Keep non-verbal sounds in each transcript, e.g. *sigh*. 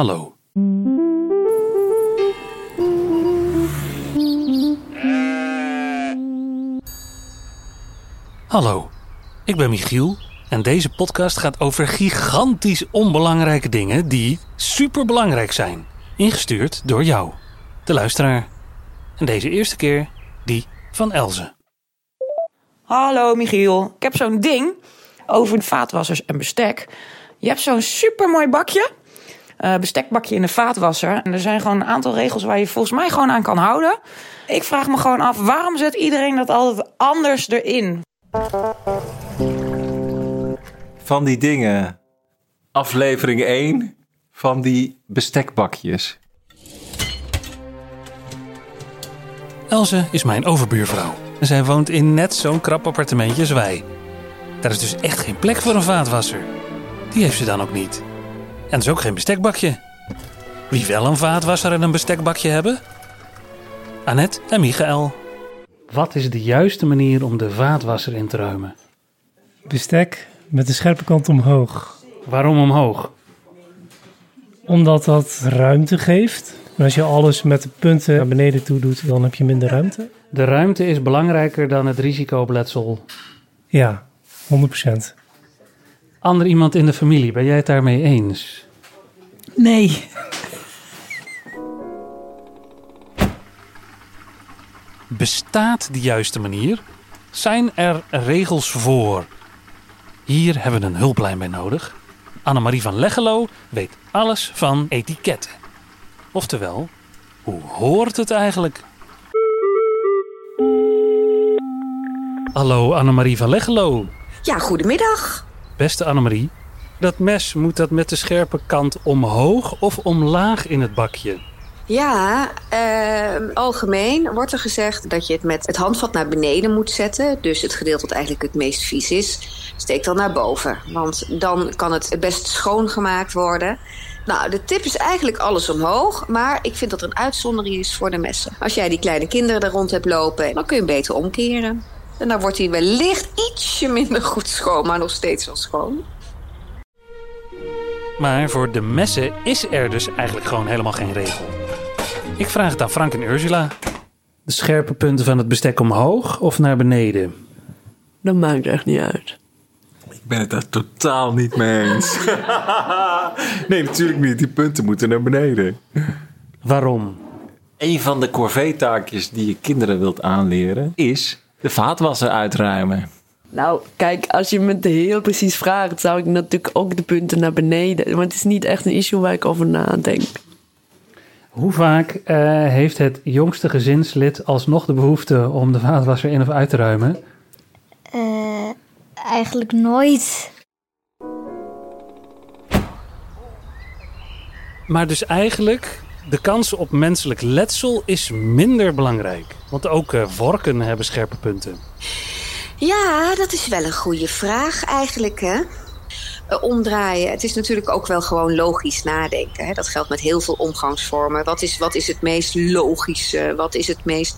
Hallo. Hallo, ik ben Michiel en deze podcast gaat over gigantisch onbelangrijke dingen die superbelangrijk zijn. Ingestuurd door jou, de luisteraar. En deze eerste keer die van Elze. Hallo Michiel, ik heb zo'n ding over vaatwassers en bestek. Je hebt zo'n supermooi bakje, eh, bestekbakje in de vaatwasser. En er zijn gewoon een aantal regels waar je volgens mij gewoon aan kan houden. Ik vraag me gewoon af, waarom zet iedereen dat altijd anders erin? Van die dingen. Aflevering 1 van die bestekbakjes. Elze is mijn overbuurvrouw. En zij woont in net zo'n krap appartementje als wij. Daar is dus echt geen plek voor een vaatwasser. Die heeft ze dan ook niet. En dus ook geen bestekbakje. Wie wel een vaatwasser en een bestekbakje hebben? Annette en Michael. Wat is de juiste manier om de vaatwasser in te ruimen? Bestek met de scherpe kant omhoog. Waarom omhoog? Omdat dat ruimte geeft. En als je alles met de punten naar beneden toe doet, dan heb je minder ruimte. De ruimte is belangrijker dan het risicobletsel. Ja, 100%. Ander iemand in de familie, ben jij het daarmee eens? Nee. Bestaat de juiste manier? Zijn er regels voor? Hier hebben we een hulplijn bij nodig. Annemarie van Leggelo weet alles van etiketten. Oftewel, hoe hoort het eigenlijk? Hallo Annemarie van Leggelo. Ja, goedemiddag. Beste Annemarie, dat mes moet dat met de scherpe kant omhoog of omlaag in het bakje? Ja, eh, algemeen wordt er gezegd dat je het met het handvat naar beneden moet zetten. Dus het gedeelte dat eigenlijk het meest vies is, steek dan naar boven. Want dan kan het best schoongemaakt worden. Nou, de tip is eigenlijk alles omhoog. Maar ik vind dat er een uitzondering is voor de messen. Als jij die kleine kinderen er rond hebt lopen, dan kun je beter omkeren. En dan wordt hij wellicht ietsje minder goed schoon, maar nog steeds wel schoon. Maar voor de messen is er dus eigenlijk gewoon helemaal geen regel. Ik vraag het aan Frank en Ursula. De scherpe punten van het bestek omhoog of naar beneden? Dat maakt echt niet uit. Ik ben het daar totaal niet mee eens. *laughs* nee, natuurlijk niet. Die punten moeten naar beneden. Waarom? Een van de corvée-taakjes die je kinderen wilt aanleren is de vaatwasser uitruimen. Nou, kijk, als je me het heel precies vraagt, zou ik natuurlijk ook de punten naar beneden. Maar het is niet echt een issue waar ik over nadenk. Hoe vaak eh, heeft het jongste gezinslid alsnog de behoefte om de vaatwasser in of uit te ruimen? Eh, eigenlijk nooit. Maar dus eigenlijk, de kans op menselijk letsel is minder belangrijk. Want ook eh, vorken hebben scherpe punten. Ja, dat is wel een goede vraag eigenlijk, hè? Eh, omdraaien. Het is natuurlijk ook wel gewoon logisch nadenken. Hè? Dat geldt met heel veel omgangsvormen. Wat is, wat is het meest logische? Wat is het meest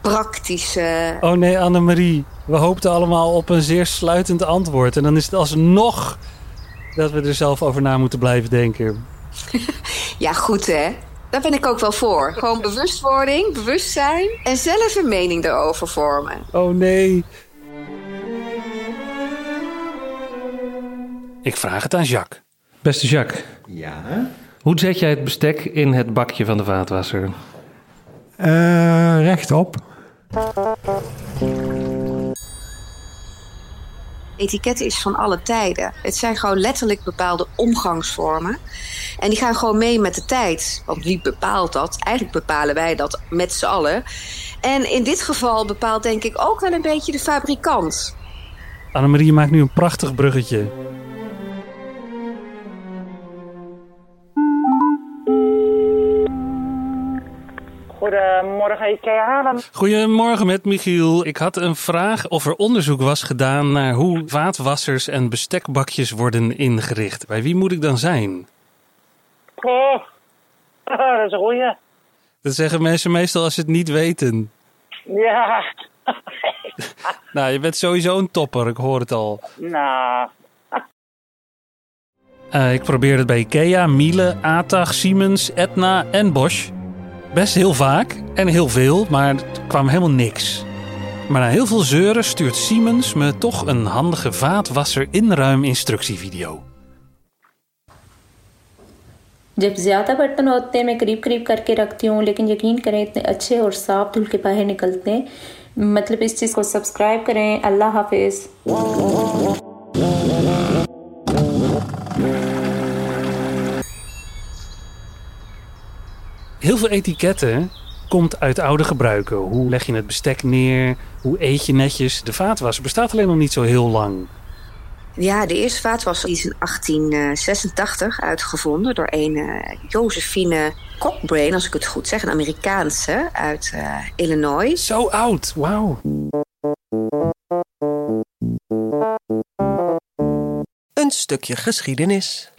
praktische? Oh nee, Annemarie. We hoopten allemaal op een zeer sluitend antwoord. En dan is het alsnog dat we er zelf over na moeten blijven denken. *laughs* Ja, goed hè? Daar ben ik ook wel voor. Gewoon bewustwording, bewustzijn en zelf een mening erover vormen. Oh nee. Ik vraag het aan Jacques. Beste Jacques, Ja. hoe zet jij het bestek in het bakje van de vaatwasser? Eh, rechtop. Etiketten is van alle tijden. Het zijn gewoon letterlijk bepaalde omgangsvormen. En die gaan gewoon mee met de tijd. Want wie bepaalt dat? Eigenlijk bepalen wij dat met z'n allen. En in dit geval bepaalt denk ik ook wel een beetje de fabrikant. Annemarie maakt nu een prachtig bruggetje. Goedemorgen, IKEA Haarlem. Goedemorgen met Michiel. Ik had een vraag of er onderzoek was gedaan naar hoe vaatwassers en bestekbakjes worden ingericht. Bij wie moet ik dan zijn? Oh, *laughs* dat is een goeie. Dat zeggen mensen meestal als ze het niet weten. Ja, *laughs* Nou, je bent sowieso een topper, ik hoor het al. nou, Eh, ik probeerde het bij Ikea, Miele, Atag, Siemens, Etna en Bosch. Best heel vaak en heel veel, maar er kwam helemaal niks. Maar na heel veel zeuren stuurt Siemens me toch een handige vaatwasser inruim instructievideo. जब ज़्यादा बर्तन होते हैं मैं करीब करीब करके रखती हूँ लेकिन यकीन करें इतने अच्छे और साफ धुल के बाहर निकलते हैं मतलब इस चीज़ को सब्सक्राइब करें अल्लाह हाफिज़ Heel veel etiketten komt uit oude gebruiken. Hoe leg je het bestek neer? Hoe eet je netjes? De vaatwasser bestaat alleen nog niet zo heel lang. Ja, de eerste vaatwasser is in 1886 uitgevonden door een uh, Josephine Cockbrain, als ik het goed zeg, een Amerikaanse uit uh, Illinois. Zo oud, wauw. Een stukje geschiedenis.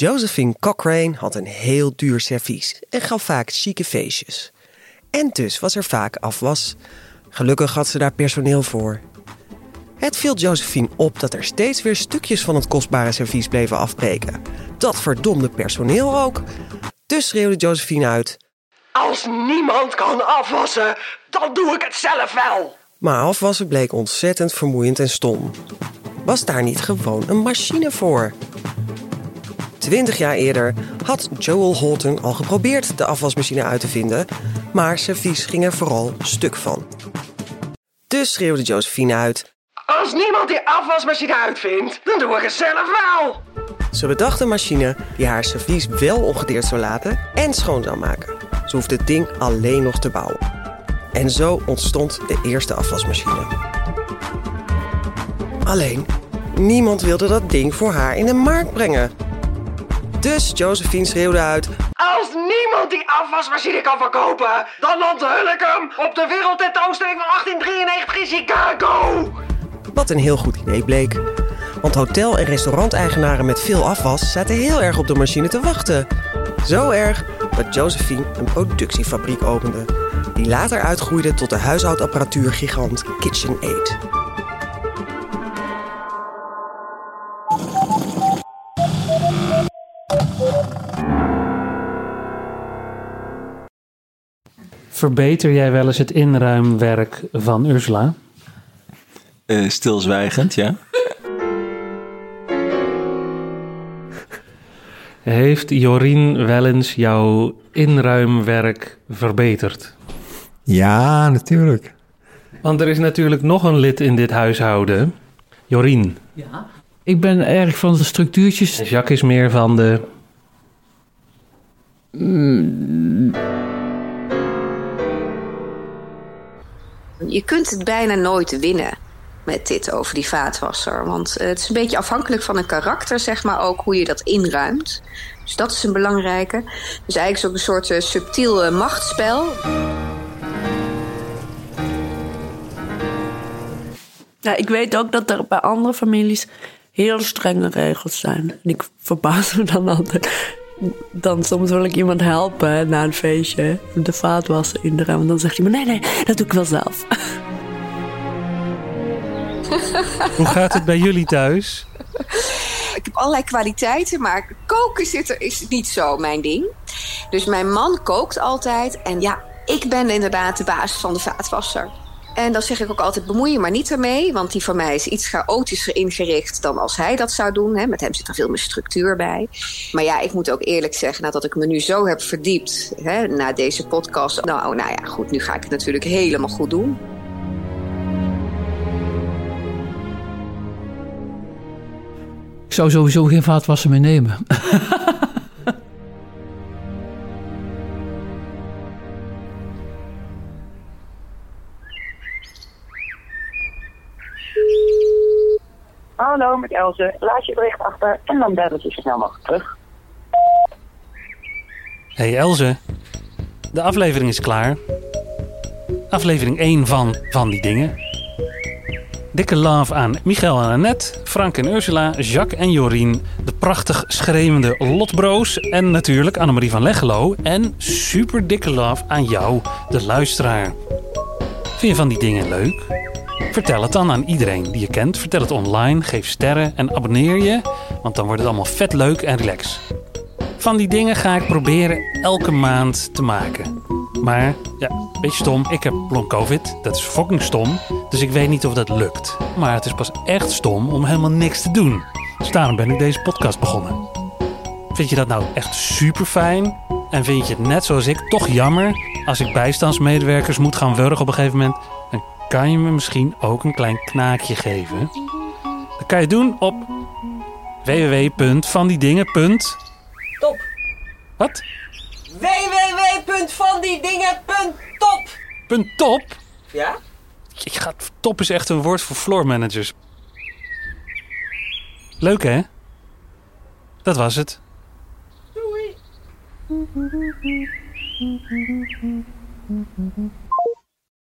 Josephine Cochrane had een heel duur servies en gaf vaak chique feestjes. En dus was er vaak afwas. Gelukkig had ze daar personeel voor. Het viel Josephine op dat er steeds weer stukjes van het kostbare servies bleven afbreken. Dat verdomde personeel ook. Dus schreeuwde Josephine uit: Als niemand kan afwassen, dan doe ik het zelf wel. Maar afwassen bleek ontzettend vermoeiend en stom. Was daar niet gewoon een machine voor? Twintig jaar eerder had Joel Holton al geprobeerd de afwasmachine uit te vinden, maar servies ging er vooral stuk van. Dus schreeuwde Josephine uit: Als niemand die afwasmachine uitvindt, dan doe ik het zelf wel. Ze bedacht een machine die haar servies wel ongedeerd zou laten en schoon zou maken. Ze hoefde het ding alleen nog te bouwen. En zo ontstond de eerste afwasmachine. Alleen, niemand wilde dat ding voor haar in de markt brengen. Dus Josephine schreeuwde uit: Als niemand die afwasmachine kan verkopen, dan onthul ik hem op de wereldtentoonstelling van 1893 in Chicago. Wat een heel goed idee bleek. Want hotel- en restauranteigenaren met veel afwas zaten heel erg op de machine te wachten. Zo erg dat Josephine een productiefabriek opende. Die later uitgroeide tot de huishoudapparatuurgigant KitchenAid. Verbeter jij wel eens het inruimwerk van Ursula? Uh, stilzwijgend, ja. Heeft Jorien wel eens jouw inruimwerk verbeterd? Ja, natuurlijk. Want er is natuurlijk nog een lid in dit huishouden. Jorien. Ja. Ik ben erg van de structuurtjes. En Jacques is meer van de... Mm. Je kunt het bijna nooit winnen met dit over die vaatwasser. Want het is een beetje afhankelijk van een karakter, zeg maar ook, hoe je dat inruimt. Dus dat is een belangrijke. Dus eigenlijk is ook een soort uh, subtiel uh, machtsspel. Ja, ik weet ook dat er bij andere families heel strenge regels zijn. En ik verbaas me dan altijd. Dan soms wil ik iemand helpen na een feestje. De vaatwassen in de ruim. En dan zegt iemand, nee, nee, dat doe ik wel zelf. *laughs* Hoe gaat het bij jullie thuis? Ik heb allerlei kwaliteiten, maar koken zit er, is niet zo mijn ding. Dus mijn man kookt altijd. En ja, ik ben inderdaad de baas van de vaatwasser. En dan zeg ik ook altijd, bemoei je maar niet ermee. Want die voor mij is iets chaotischer ingericht dan als hij dat zou doen. Hè. Met hem zit er veel meer structuur bij. Maar ja, ik moet ook eerlijk zeggen, nadat ik me nu zo heb verdiept... Hè, na deze podcast... Nou, nou ja, goed, nu ga ik het natuurlijk helemaal goed doen. Ik zou sowieso geen vaatwasser meer nemen. *laughs* Met Elze. Laat je bericht achter en dan bellen ze snel mogelijk terug. Hey Elze, de aflevering is klaar. Aflevering 1 van Van die Dingen. Dikke love aan Michael en Annette, Frank en Ursula, Jacques en Jorien, de prachtig schreeuwende Lotbroos en natuurlijk Annemarie van Leggelo. En super dikke love aan jou, de luisteraar. Vind je van die dingen leuk? Vertel het dan aan iedereen die je kent. Vertel het online, geef sterren en abonneer je, want dan wordt het allemaal vet leuk en relax. Van die dingen ga ik proberen elke maand te maken. Maar ja, beetje stom. Ik heb long covid. Dat is fucking stom. Dus ik weet niet of dat lukt. Maar het is pas echt stom om helemaal niks te doen. Dus daarom ben ik deze podcast begonnen. Vind je dat nou echt super fijn? En vind je het net zoals ik toch jammer als ik bijstandsmedewerkers moet gaan wurgen op een gegeven moment? Kan je me misschien ook een klein knaakje geven. Dat kan je doen op www.vandiedingen.top. Wat? www.vandiedingen.top Punt top? Ja? Ik ga, top is echt een woord voor floor managers. Leuk hè? Dat was het. Doei.